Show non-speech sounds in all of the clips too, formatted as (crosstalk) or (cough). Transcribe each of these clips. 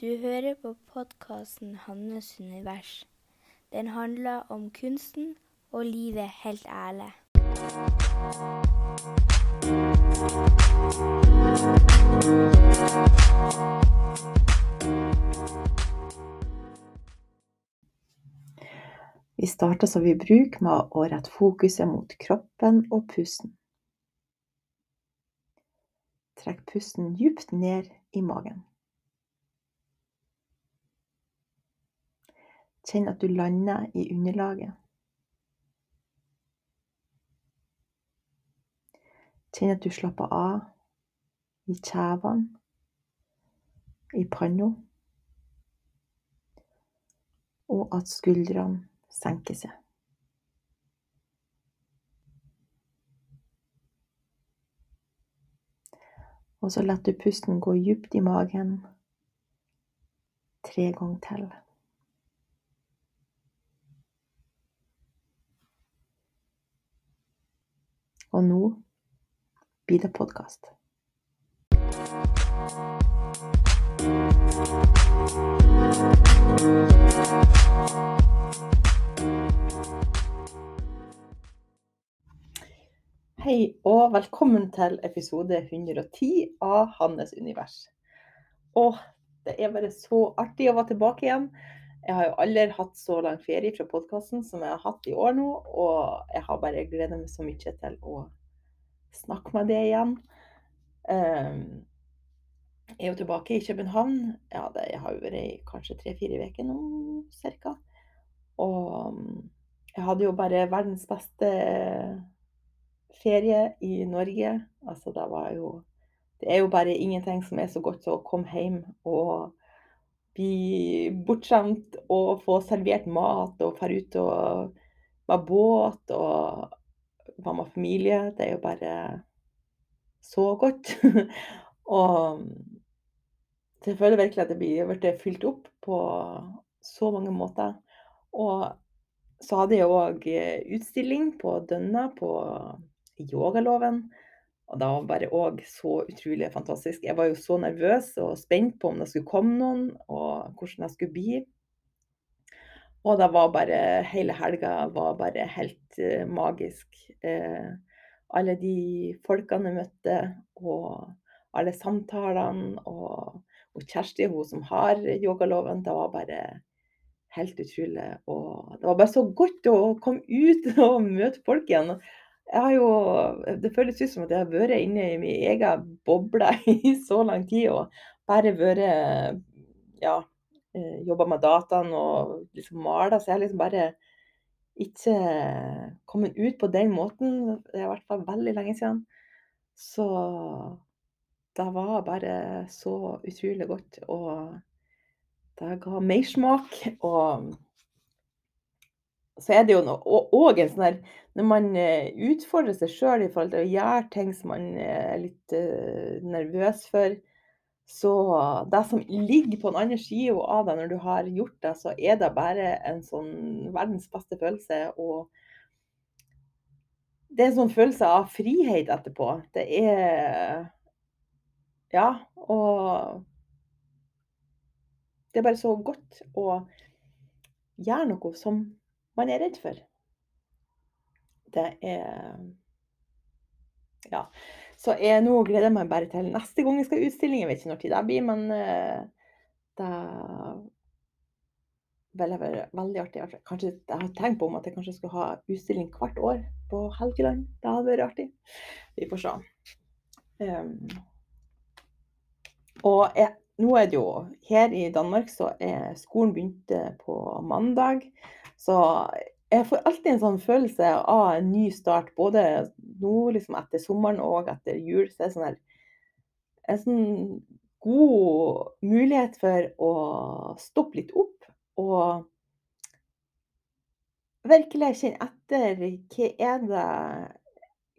Du hører på podkasten 'Hannes univers'. Den handler om kunsten og livet helt ærlig. Vi starter som vi bruker med å rette fokuset mot kroppen og pusten. Trekk pusten djupt ned i magen. Kjenn at du lander i underlaget. Kjenn at du slapper av i kjevene, i panna, og at skuldrene senker seg. Og så lar du pusten gå djupt i magen tre ganger til. Og nå blir det podkast. Hei og velkommen til episode 110 av Hannes univers. Og det er bare så artig å være tilbake igjen. Jeg har jo aldri hatt så lang ferie fra podkasten som jeg har hatt i år nå, og jeg har bare gleda meg så mye til å snakke med det igjen. Um, jeg er jo tilbake i København. Ja, det, jeg har jo vært i kanskje tre-fire uker nå, cirka. Og jeg hadde jo bare verdens beste ferie i Norge. Altså, det var jo Det er jo bare ingenting som er så godt som å komme hjem og bli bortskjemt og få servert mat og dra ut og med båt og være med familie. Det er jo bare så godt. (laughs) og jeg føler virkelig at det blir blitt fylt opp på så mange måter. Og så hadde jeg òg utstilling på Dønna på yogaloven. Og det var bare òg så utrolig fantastisk. Jeg var jo så nervøs og spent på om det skulle komme noen, og hvordan det skulle bli. Og det var bare Hele helga var bare helt uh, magisk. Uh, alle de folkene jeg møtte, og alle samtalene, og, og Kjersti, hun som har yogaloven, det var bare helt utrolig. Og det var bare så godt å komme ut (laughs) og møte folk igjen. Jeg har jo, det føles ut som at jeg har vært inne i min egen boble (laughs) i så lang tid. Og bare vært Ja, jobba med dataen og liksom mala. Så jeg har liksom bare ikke kommet ut på den måten. Det er i hvert fall veldig lenge siden. Så det var bare så utrolig godt. Og det ga mersmak. Og så er det jo òg en sånn her Når man utfordrer seg sjøl i forhold til å gjøre ting som man er litt nervøs for, så det som ligger på den andre sida av deg når du har gjort det, så er det bare en sånn verdens beste følelse. Og det er en sånn følelse av frihet etterpå. Det er Ja. Og det er bare så godt å gjøre noe som man er redd for. Det er Ja. Så jeg nå gleder jeg meg bare til neste gang jeg skal ha utstilling. Jeg vet ikke når tid det blir, men det vil være veldig artig. Kanskje jeg har tenkt på om at jeg kanskje skulle ha utstilling hvert år på Helgeland. Det hadde vært artig. Vi får se. Um, og jeg, nå er det jo Her i Danmark så er skolen begynte på mandag. Så jeg får alltid en sånn følelse av en ny start, både nå liksom etter sommeren og etter jul. Så er det sånn her, en sånn god mulighet for å stoppe litt opp og virkelig kjenne etter hva er det,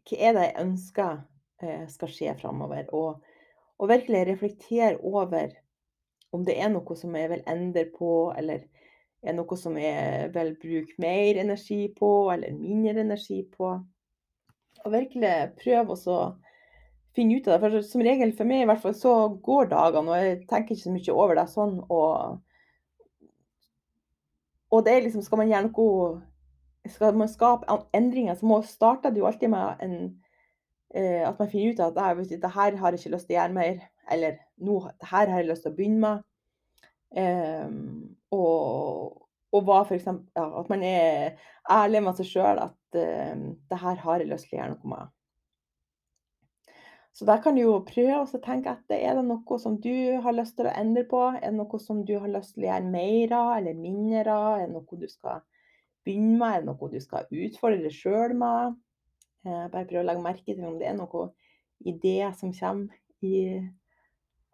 hva er det jeg ønsker eh, skal skje framover. Og, og, virkelig reflektere over om det er noe som jeg vil endre på, eller er noe som jeg vil bruke mer energi på, eller mindre energi på. Og virkelig prøve å finne ut av det. For som regel, for meg i hvert fall, så går dagene, og jeg tenker ikke så mye over det sånn. Og, og det er liksom, skal man gjøre noe Skal man skape endringer, så må starter det jo alltid med en, eh, at man finner ut at det, det her har jeg ikke lyst til å gjøre mer. Eller nå, det her har jeg lyst til å begynne med. Um, og, og hva eksempel, ja, at man er ærlig med seg sjøl at um, det her har jeg lyst til å gjøre noe med. Så der kan du jo prøve å tenke etter. Er det noe som du har lyst til å endre på? Er det noe som du har lyst til å gjøre mer av eller mindre av? Er det noe du skal begynne med? Er det noe du skal utfordre deg sjøl med? Eh, bare prøv å legge merke til om det er noen ideer som kommer i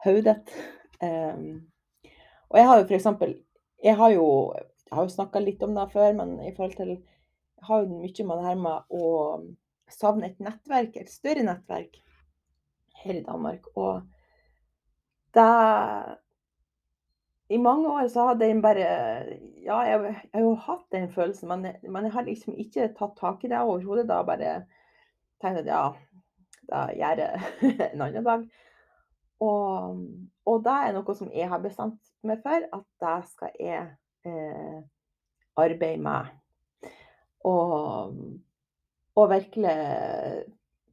hodet. Um, og jeg har jo f.eks. Jeg har jo, jo snakka litt om det før, men i forhold til Jeg har jo mye med det her med å savne et nettverk, et større nettverk her i Danmark. Og det I mange år så hadde jeg bare Ja, jeg, jeg har jo hatt den følelsen, men, men, jeg har liksom ikke tatt tak i det overhodet. Da bare tenkt at ja, da gjør jeg (laughs) en annen dag. Og, og det er noe som jeg har bestemt meg for, at det skal jeg eh, arbeide med. Og, og virkelig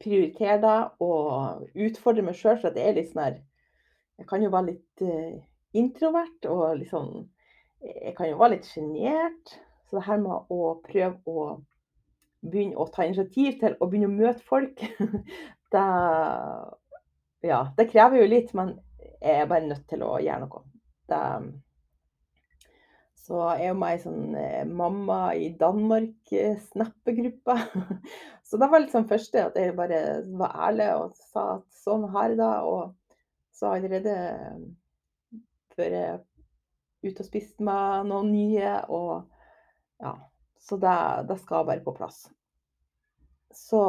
prioritere det og utfordre meg sjøl, for det er litt sånn her Jeg kan jo være litt eh, introvert og liksom Jeg kan jo være litt sjenert. Så det her med å prøve å begynne å ta initiativ til å begynne å møte folk, (laughs) det Ja, det krever jo litt, men jeg er bare nødt til å gjøre noe. Det så jeg er meg sånn eh, mamma i Danmark-snappegruppa. (laughs) Så det var liksom første at jeg bare var ærlig og sa at sånn har jeg det. Og så allerede før jeg ute og spiste meg noen nye. Og ja, så det, det skal være på plass. Så,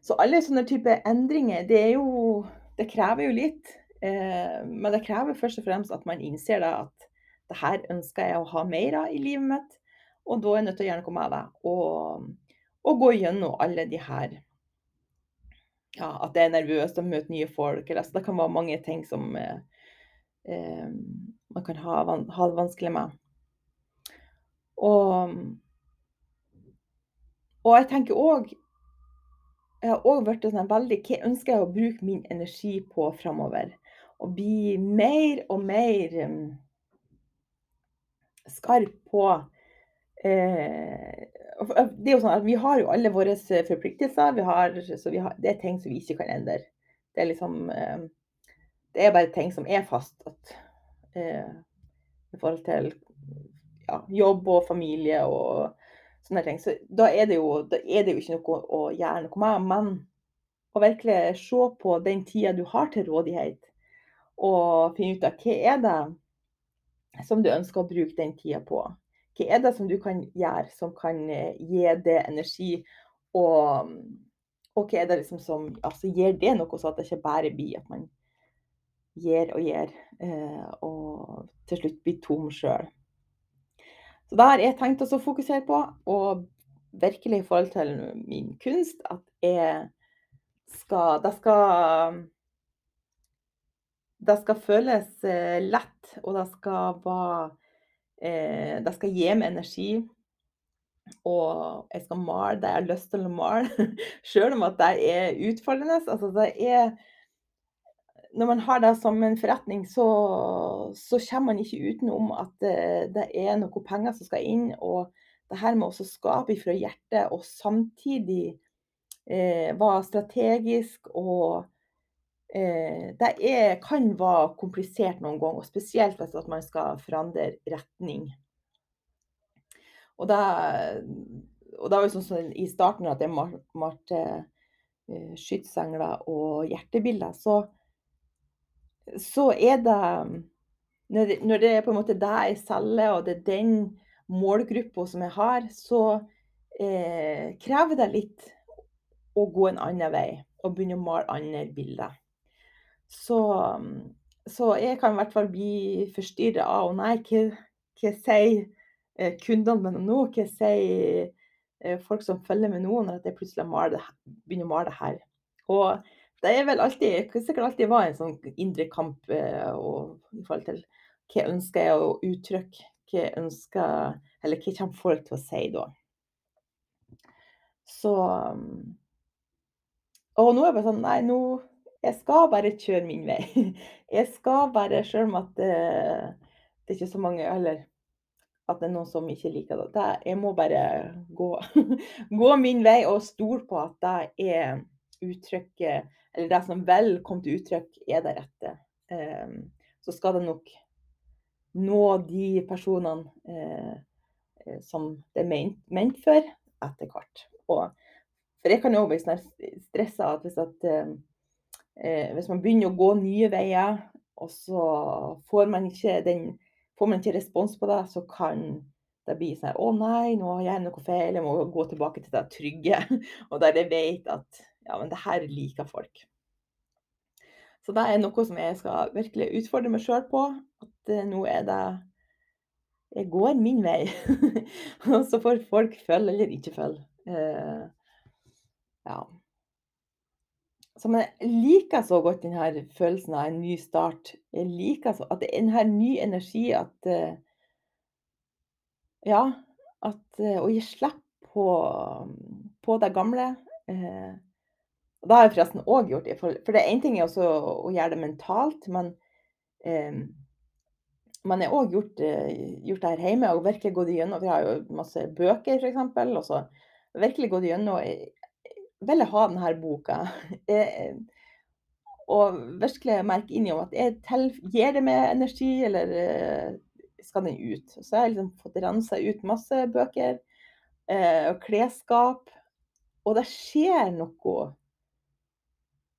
så alle sånne type endringer, det er jo Det krever jo litt. Eh, men det krever først og fremst at man innser da, at det her ønsker jeg å ha mer av i livet mitt. Og da er jeg nødt til å gjerne komme med deg Og, og gå gjennom alle de her ja, At jeg er nervøs og møter nye folk. Eller, altså, det kan være mange ting som eh, eh, man kan ha, ha, det vanskelig med. Og, og jeg tenker òg Jeg har òg blitt sånn veldig Hva ønsker jeg å bruke min energi på framover? Å bli mer og mer skarp på eh, det er jo sånn at Vi har jo alle våre forpliktelser. Vi har, har, det er ting som vi ikke kan endre. Det er liksom eh, Det er bare ting som er fast. At, eh, I forhold til ja, jobb og familie og sånne ting. Så da er det jo, er det jo ikke noe å gjøre noe med. Men å virkelig se på den tida du har til rådighet, og finne ut av hva er det som du ønsker å bruke den tida på. Hva er det som du kan gjøre som kan eh, gi det energi, og, og hva er det liksom som altså, gir det noe, så at det ikke bare blir at man gir og gir, eh, og til slutt blir tom sjøl. Så det har jeg tenkt å fokusere på, og virkelig i forhold til min kunst, at jeg skal Det skal det skal føles eh, lett, og det skal være eh, Det skal gi meg energi. Og jeg skal male det jeg har lyst til å male, (laughs) sjøl om at det er utfordrende. Altså det er Når man har det som en forretning, så, så kommer man ikke utenom at det, det er noen penger som skal inn. Og det her med å skape fra hjertet og samtidig eh, være strategisk og Eh, det er, kan være komplisert noen ganger, og spesielt hvis man skal forandre retning. Og da, og da var det sånn som I starten at jeg malte uh, skytsengler og hjertebilder, så, så er det når, det er på en måte det jeg selger, og det er den målgruppa som jeg har, så eh, krever det litt å gå en annen vei og begynne å male andre bilder. Så, så jeg kan i hvert fall bli forstyrra av og nei, hva, hva sier eh, kundene mine nå? Hva sier eh, folk som følger med nå, når jeg plutselig maler, begynner å male det her? Og det er vel alltid sikkert alltid var en sånn indre kamp eh, og, i forhold til hva ønsker jeg å uttrykke? Hva ønsker Eller hva kommer folk til å si da? Så Og nå er det bare sånn Nei, nå Jeg skal bare kjøre min vei. (laughs) Jeg skal bare, selv om at det, det er ikke så mange Eller at det er noen som ikke liker det. jeg må bare gå, (laughs) gå min vei og stole på at det er uttrykket Eller det som vel kom til uttrykk, er det rette. Um, så skal det nok nå de personene eh, som det er ment, ment for, etter hvert. For jeg kan jo bli stressa at hvis, at, eh, hvis man begynner å gå nye veier, og så får man ikke den Får man ikke respons på det, så kan det bli sånn Å nei, nå har jeg noe feil, jeg må gå tilbake til det trygge. (laughs) Og der jeg vet at ja, men det her liker folk. Så det er noe som jeg skal virkelig utfordre meg sjøl på. At uh, nå er det Jeg går min vei. (laughs) Og så får folk følge eller ikke følge. Uh, ja. Så man liker så godt denne følelsen av en ny start. Jeg liker så at det er en ny energi at uh, Ja, at uh, å gi slipp på, på det gamle. Uh, og det har jeg forresten òg gjort. For, det én ting er også å gjøre det mentalt, men man har òg gjort, gjort, det her hjemme og virkelig gått igjennom. Vi har jo masse bøker, f.eks. Og så virkelig gått igjennom vil jeg ha denne boka. (laughs) Eh, og virkelig merke i at jeg til, gir det meg energi, eller eh, skal den ut. Så jeg har liksom fått rensa ut masse bøker eh, og klesskap. Og det skjer noe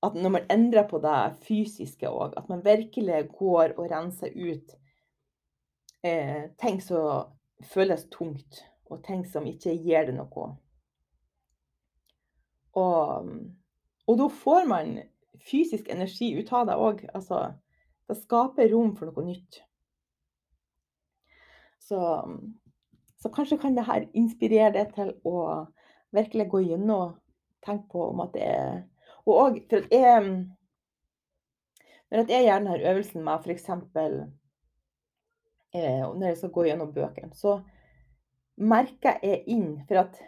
at når man endrer på det fysiske òg, at man virkelig går og renser ut eh, ting som føles tungt, og ting som ikke gir det noe. Og, og da får man fysisk energi ut av det òg. Altså, det skaper rom for noe nytt. Så, så kanskje kan det inspirere deg til å virkelig gå gjennom og tenke på om at det er Og òg for at jeg Når jeg gjør denne øvelsen med f.eks. Eh, når jeg skal gå gjennom bøkene, så merker jeg inn For at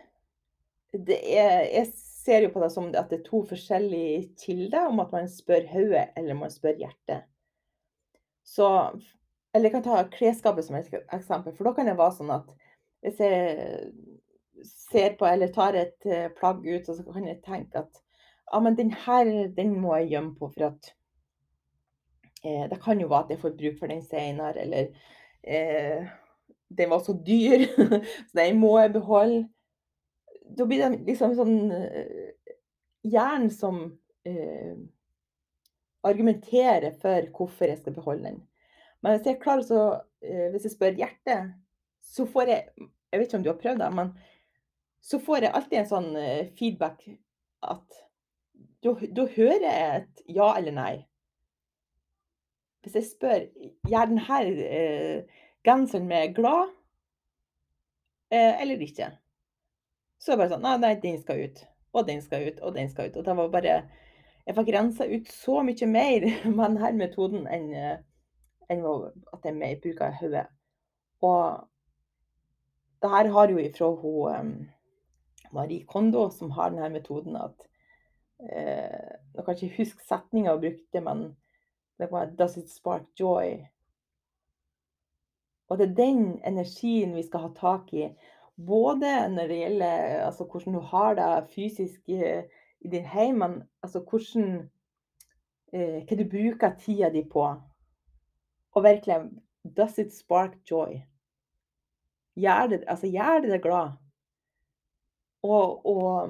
det er Jeg ser jo på det som at det er to forskjellige kilder, om at man spør hodet eller man spør hjertet. Så Eller jeg kan ta klesskapet som et eksempel, for da kan det være sånn at hvis jeg ser på eller tar et eh, plagg ut, så kan jeg tenke at ja, men den her den må jeg gjemme på, for at eh, Det kan jo være at jeg får bruk for den senere, eller eh, den var så dyr, (laughs) så den må jeg beholde da blir det liksom sånn eh, Hjernen som eh, argumenterer for hvorfor jeg skal beholde den. Men hvis jeg klarer så eh, Hvis jeg spør hjertet, så får jeg Jeg vet ikke om du har prøvd det, men så får jeg alltid en sånn eh, feedback at da hører jeg et ja eller nei. Hvis jeg spør gjør denne eh, genseren meg glad eh, eller ikke? Så bare sånn Nei, den skal ut. Og den skal ut, og den skal ut. Og det var bare Jeg fikk rensa ut så mye mer (laughs) med denne metoden enn, eh, enn at jeg mer bruker hodet. Og det her har jo ifra hun um, Marie Kondo, som har denne metoden, at eh, Jeg kan ikke huske setninga hun brukte, men det var 'Does it spark joy?' Og det er den energien vi skal ha tak i. Både når det gjelder altså, hvordan du har det fysisk i, i din heim, men altså hvordan eh, Hva du bruker tida di på. Og virkelig Does it spark joy? Gjør det, altså, gjør det deg glad? Og, og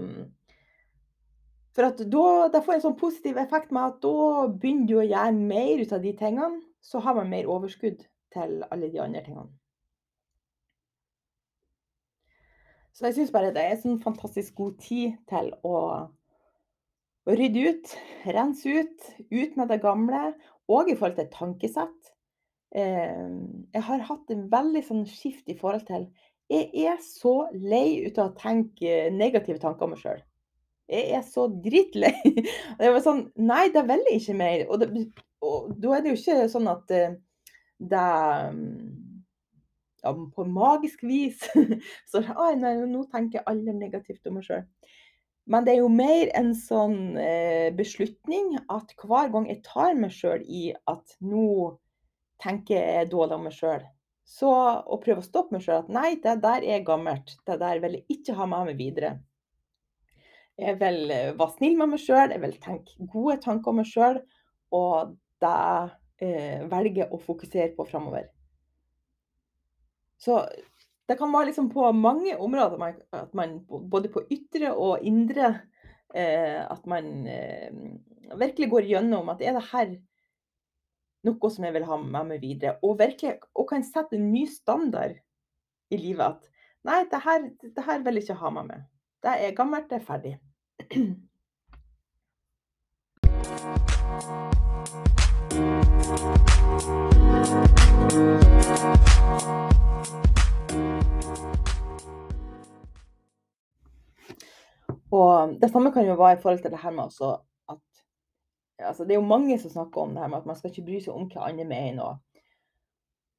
For at da, det får en sånn positiv effekt med at da begynner du å gjøre mer ut av de tingene. Så har man mer overskudd til alle de andre tingene. Så jeg syns bare det er sånn fantastisk god tid til å, å rydde ut, rense ut, ut med det gamle, og i forhold til tankesett. Eh, jeg har hatt en veldig sånn skift i forhold til Jeg er så lei ut av å tenke negative tanker om meg sjøl. Jeg er så drittlei. Jeg (laughs) var sånn Nei, det vil jeg ikke mer. Og, det, og da er det jo ikke sånn at det det ja, på magisk vis (laughs) så ah, nei, nå tenker jeg negativt om meg sjøl. Men det er jo mer en sånn eh, beslutning at hver gang jeg tar meg sjøl i at nå tenker jeg dårlig om meg sjøl, så å prøve å stoppe meg sjøl at nei, det der er gammelt. Det der vil jeg ikke ha med meg videre. Jeg vil eh, være snill med meg sjøl, jeg vil tenke gode tanker om meg sjøl, og det eh, velger jeg å fokusere på framover. Så det kan være liksom på mange områder at man både på ytre og indre eh, At man eh, virkelig går gjennom at er det her noe som jeg vil ha med meg videre? Og virkelig og kan sette en ny standard i livet. At nei, det her, det her vil jeg ikke ha med. Det er gammelt, det er ferdig. (clears throat) Og det samme kan jo være i forhold til det her med også at altså Det er jo mange som snakker om det her med at man skal ikke bry seg om hva andre mener. Og,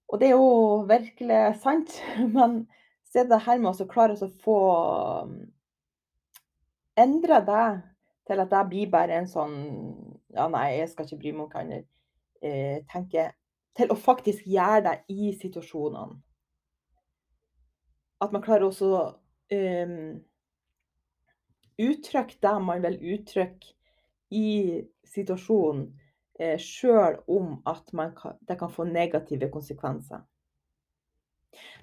og det er jo virkelig sant. (laughs) Men så er det her med å klare å få um, endre det til at det blir bare en sånn Ja, nei, jeg skal ikke bry meg om hva andre eh, tenker. Til å faktisk gjøre det i situasjonene. At man klarer også um, uttrykke det man vil uttrykke i situasjonen, eh, sjøl om at kan, det kan få negative konsekvenser.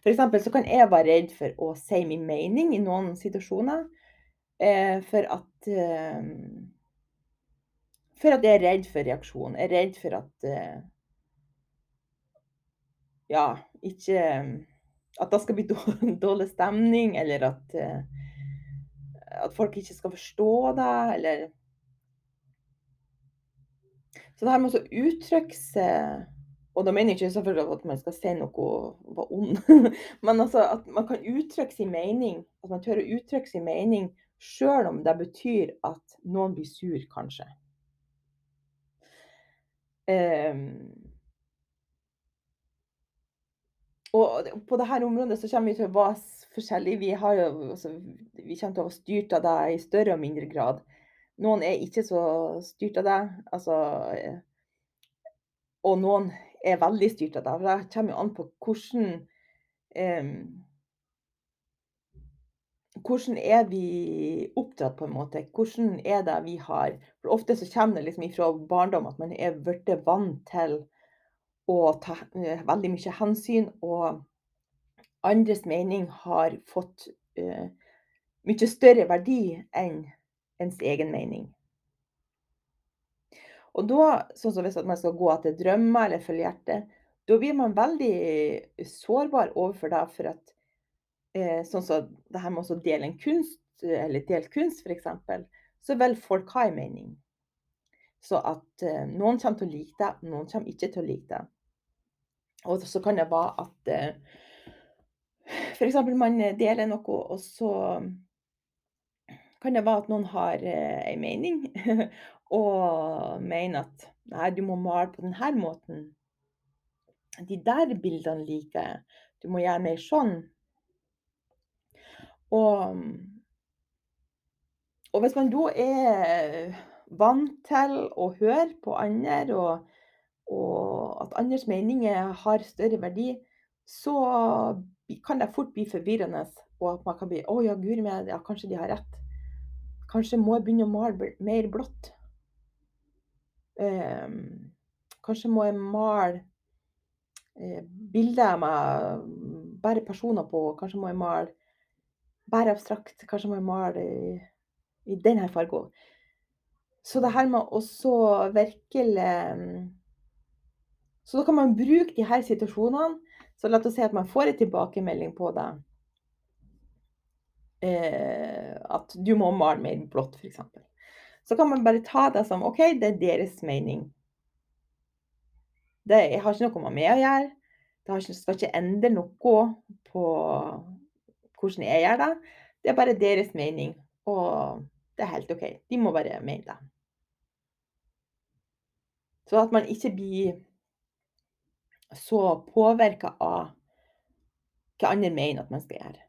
F.eks. så kan jeg være redd for å si min mening i noen situasjoner. Eh, for at eh, For at jeg er redd for reaksjon. Jeg er redd for at eh, Ja, ikke At det skal bli (laughs) dårlig stemning, eller at eh, at folk ikke skal forstå deg, eller Så det her med å uttrykke seg Og da mener jeg ikke selvfølgelig at man skal si noe og være ond, (laughs) men altså at man kan uttrykke sin mening. At man tør å uttrykke sin mening sjøl om det betyr at noen blir sur, kanskje. Um, og på dette området så kommer vi til å være forskjellige. Vi, har jo, altså, vi kommer til å være styrt av det i større og mindre grad. Noen er ikke så styrt av det. Altså, og noen er veldig styrt av det. For det kommer jo an på hvordan eh, Hvordan er vi oppdratt, på en måte? Hvordan er det vi har For Ofte så kommer det liksom fra barndom at man er blitt vant til å ta eh, veldig mye hensyn. og andres mening har fått uh, mye større verdi enn ens egen mening. Og da, sånn som hvis man skal gå etter drømmer eller følge hjertet, da blir man veldig sårbar overfor det. For at eh, sånn som det her med å dele en kunst, eller dele kunst f.eks., så vil folk ha en mening. Så at eh, noen kommer til å like det, noen kommer ikke til å like det. Og så kan det være at eh, F.eks. man deler noe, og så kan det være at noen har eh, en mening (laughs) og mener at nei, du må male på denne måten. De der bildene liker jeg. Du må gjøre mer sånn. Og, og hvis man da er vant til å høre på andre, og, og at andres meninger har større verdi, så kan det fort bli forvirrende, og at man kan bli Å ja, guri meg, ja, kanskje de har rett. Kanskje må jeg begynne å male mer blått. Um, kanskje må jeg male eh, bilder med bare personer på. Kanskje må jeg male bare abstrakt. Kanskje må jeg male i, i denne fargen. Så det her med å virkelig Så da kan man bruke de her situasjonene så la oss si at man får en tilbakemelding på det. Eh, at du må male mer blått, f.eks. Så kan man bare ta det som OK, det er deres mening. Det har ikke noe med meg å gjøre. Det skal ikke endre noe på hvordan jeg gjør det. Det er bare deres mening. Og Det er helt OK. De må bare mene det. Så at man ikke blir så påvirka av hva andre mener at man skal gjøre.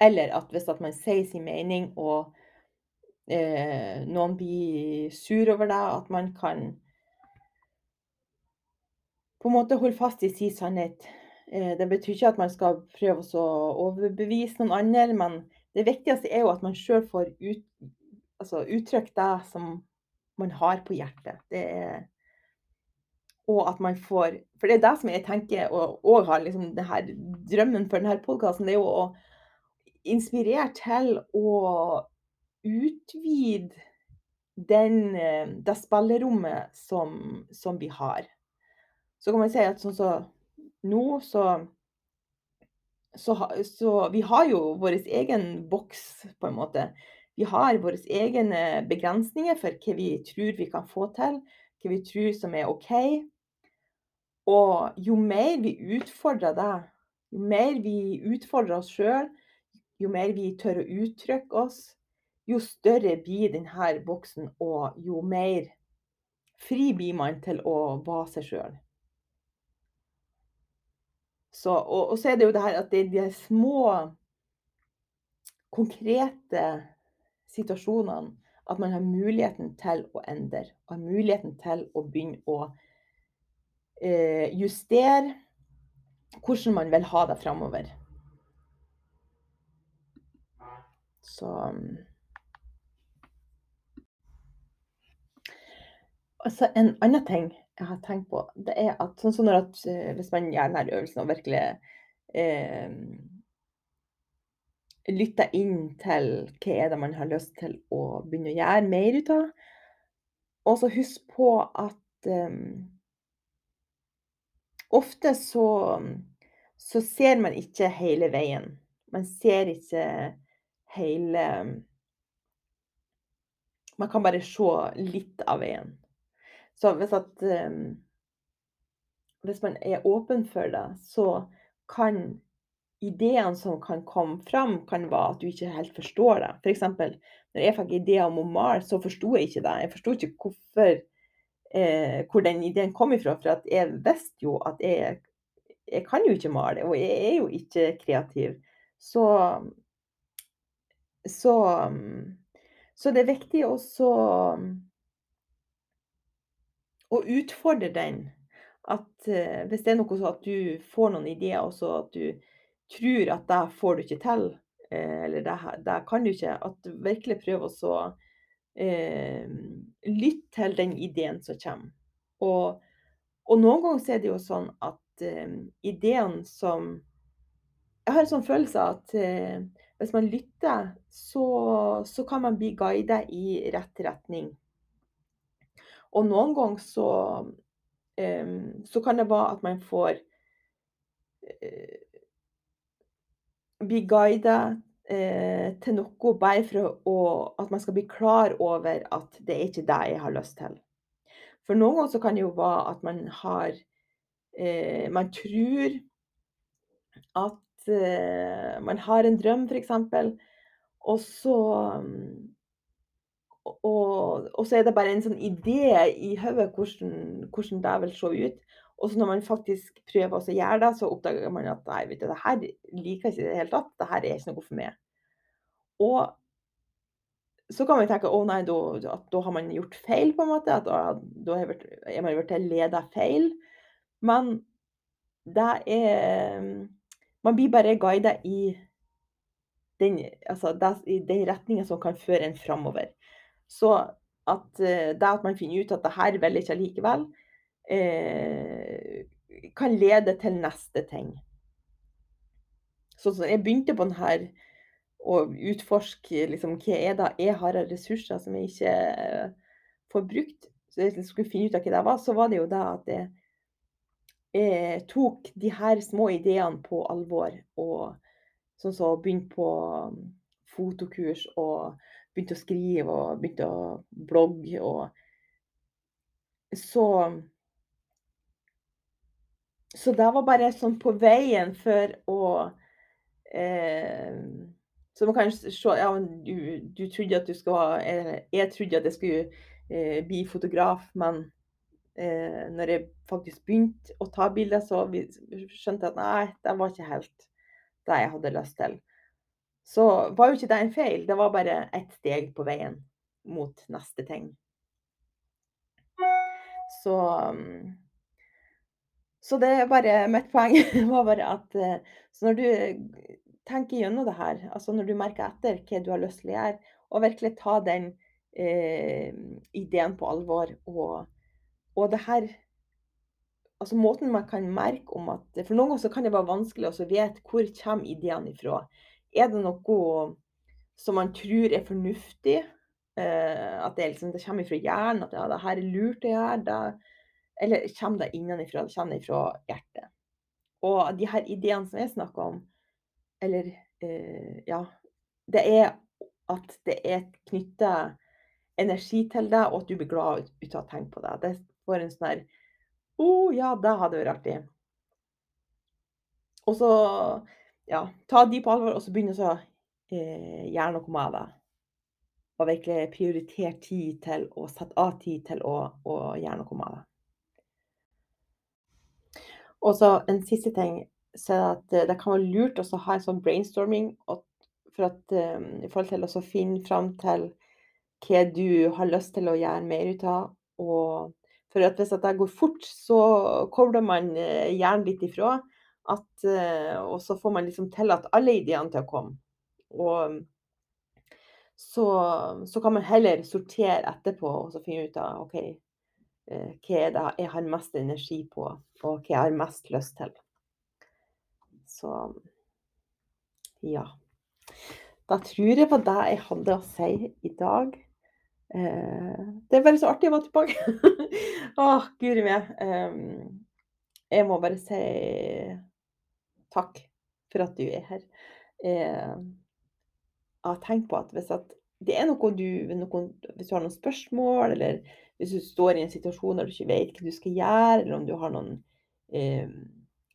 Eller at hvis at man sier sin mening, og eh, noen blir sur over det, at man kan på en måte holde fast i sin sannhet. Eh, det betyr ikke at man skal prøve å overbevise noen andre, men det viktigste er jo at man sjøl får ut, altså, uttrykt det som man har på hjertet. Det er og at man får For det er det som jeg tenker, og, og har liksom det her drømmen for denne podkasten, det er jo å inspirere til å utvide den, eh, det spillerommet som, som, vi har. Så kan man si at sånn så nå, så, så, så Vi har jo vår egen boks, på en måte. Vi har våre egne begrensninger for hva vi tror vi kan få til, hva vi tror som er OK. Og jo mer vi utfordrer det, jo mer vi utfordrer oss sjøl, jo mer vi tør å uttrykke oss, jo større blir denne boksen, og jo mer fri blir man til å være seg sjøl. Og, og, så er det jo det her at det er de små, konkrete situasjonene at man har muligheten til å endre. Har muligheten til å begynne å Eh, justere hvordan man vil ha det framover. Så Altså, en annen ting jeg har tenkt på, det er at sånn som når at, eh, hvis man gjør denne øvelsen og virkelig eh, lytter inn til hva er det man har lyst til å begynne å gjøre mer ut av, og så husk på at um, Ofte så, så ser man ikke hele veien. Man ser ikke hele Man kan bare se litt av veien. Så hvis at Hvis man er åpen for det, så kan ideene som kan komme fram, kan være at du ikke helt forstår det. F.eks. når jeg fikk ideer om male, så forsto jeg ikke det. Jeg ikke hvorfor eh, hvor den ideen kom ifra. For jeg visste jo at jeg, jeg kan jo ikke male, og jeg er jo ikke kreativ. Så, så, så det er viktig også å utfordre den. At eh, hvis det er noe sånn at du får noen ideer, og så at du tror at det får du ikke til, eh, eller det, det kan du ikke, at du virkelig prøver å eh, lytt til den ideen som kommer. Og, og noen ganger er det jo sånn at eh, ideen som Jeg har en sånn følelse av at eh, hvis man lytter, så, så, kan man bli guidet i rett retning. Og noen ganger så, eh, så kan det være at man får eh, bli guidet eh, til noe bare for å, at man skal bli klar over at det er ikke det jeg har lyst til. For noen ganger kan det jo være at man har eh, Man tror at eh, man har en drøm, f.eks., og så og, og, så er det bare en sånn idé i hodet hvordan, hvordan det vil se ut. Og så når man faktisk prøver å gjøre det, så oppdager man at nei, vet du, det her liker jeg ikke i det hele tatt. Det her er ikke noe for meg. Og så kan man tenke å nei, da, at da har man gjort feil, på en måte. At da, da er man blitt leda feil. Men det er Man blir bare guida i den, altså den retninga som kan føre en framover. Så at eh, det at man finner ut at det her vil ikke likevel, eh, kan lede til neste ting. Så, så jeg begynte på denne å utforske liksom, hva er det jeg har av ressurser som jeg ikke eh, får brukt. Så jeg skulle finne ut av hva det var, så var det jo det at jeg, jeg tok de her små ideene på alvor. Og sånn så begynte på um, fotokurs og begynte å skrive og begynte å blogge og Så så det var bare sånn på veien for å eh, Så man kan se Ja, du, du trodde at du skulle Eller jeg trodde at jeg skulle eh, bli fotograf, men eh, når jeg faktisk begynte å ta bilder, så skjønte jeg at nei, det var ikke helt det jeg hadde lyst til. Så var jo ikke det en feil, det var bare ett steg på veien mot neste ting. Så Så det er bare mitt poeng (laughs) var bare at eh, når du tenker gjennom det her, altså når du merker etter hva du har lyst til å gjøre, og virkelig ta den eh, ideen på alvor og, og det her Altså måten man kan merke om at For noen ganger kan det være vanskelig å vite hvor kommer ideene ifra. Er det noe som man tror er fornuftig, Eh, at det, liksom, det, kommer fra hjernen, at ja, det her er lurt å gjøre. Da, eller kommer det innenfra? Det kommer fra hjertet. Og de her ideene som jeg snakker om, eller eh, ja Det er at det er knytta energi til deg, og at du blir glad ut, av å tenke på det. Det får en sånn her Å oh, ja, det hadde vært artig. Og så ja, ta de på alvor, og så begynne å eh, gjøre noe med det og virkelig prioritere tid til å sette av tid til å, å gjøre noe med det. Og så en siste ting, så er at det kan være lurt å ha en sånn brainstorming for at, um, i forhold til å finne fram til hva du har lyst til å gjøre mer ut av. Og for at hvis det går fort, så kobler man uh, hjernen litt ifra. At, uh, og så får man liksom tillatt alle ideene til å komme. Og så, så, kan man heller sortere etterpå og så finne ut av OK, eh, hva er det jeg har mest energi på, og hva jeg har mest lyst til. Så ja. Da tror jeg på det jeg hadde å si i dag. Eh, det er bare så artig å være tilbake. (laughs) Å, guri meg. jeg må bare si takk for at du er her. Eh, jeg har tenkt på at hvis at det er noe du noe, Hvis du har noen spørsmål, eller hvis du står i en situasjon der du ikke vet hva du skal gjøre, eller om du har noen eh,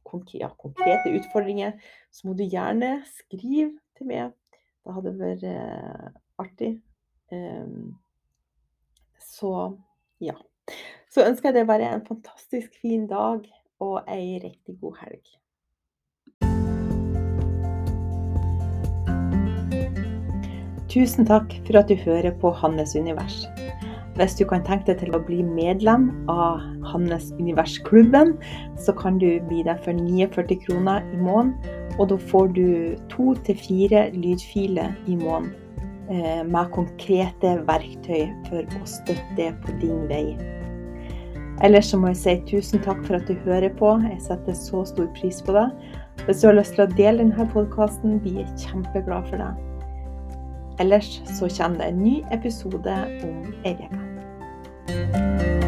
konkrete, ja, konkrete utfordringer, så må du gjerne skrive til meg. Det hadde vært eh, artig. Um, så ja. Så ønsker jeg deg bare en fantastisk fin dag og ei riktig god helg. Tusen takk for at du hører på Hannes univers. Hvis du kan tenke deg til å bli medlem av Hannes univers-klubben, så kan du bli det for 49 kroner i måneden. Og da får du to til fire lydfiler i måneden eh, med konkrete verktøy for å støtte på din vei. Ellers så må jeg si tusen takk for at du hører på. Jeg setter så stor pris på det. Hvis du har lyst til å dele denne podkasten, blir jeg kjempeglad for det. Ellers så kommer det en ny episode om ei uke. Música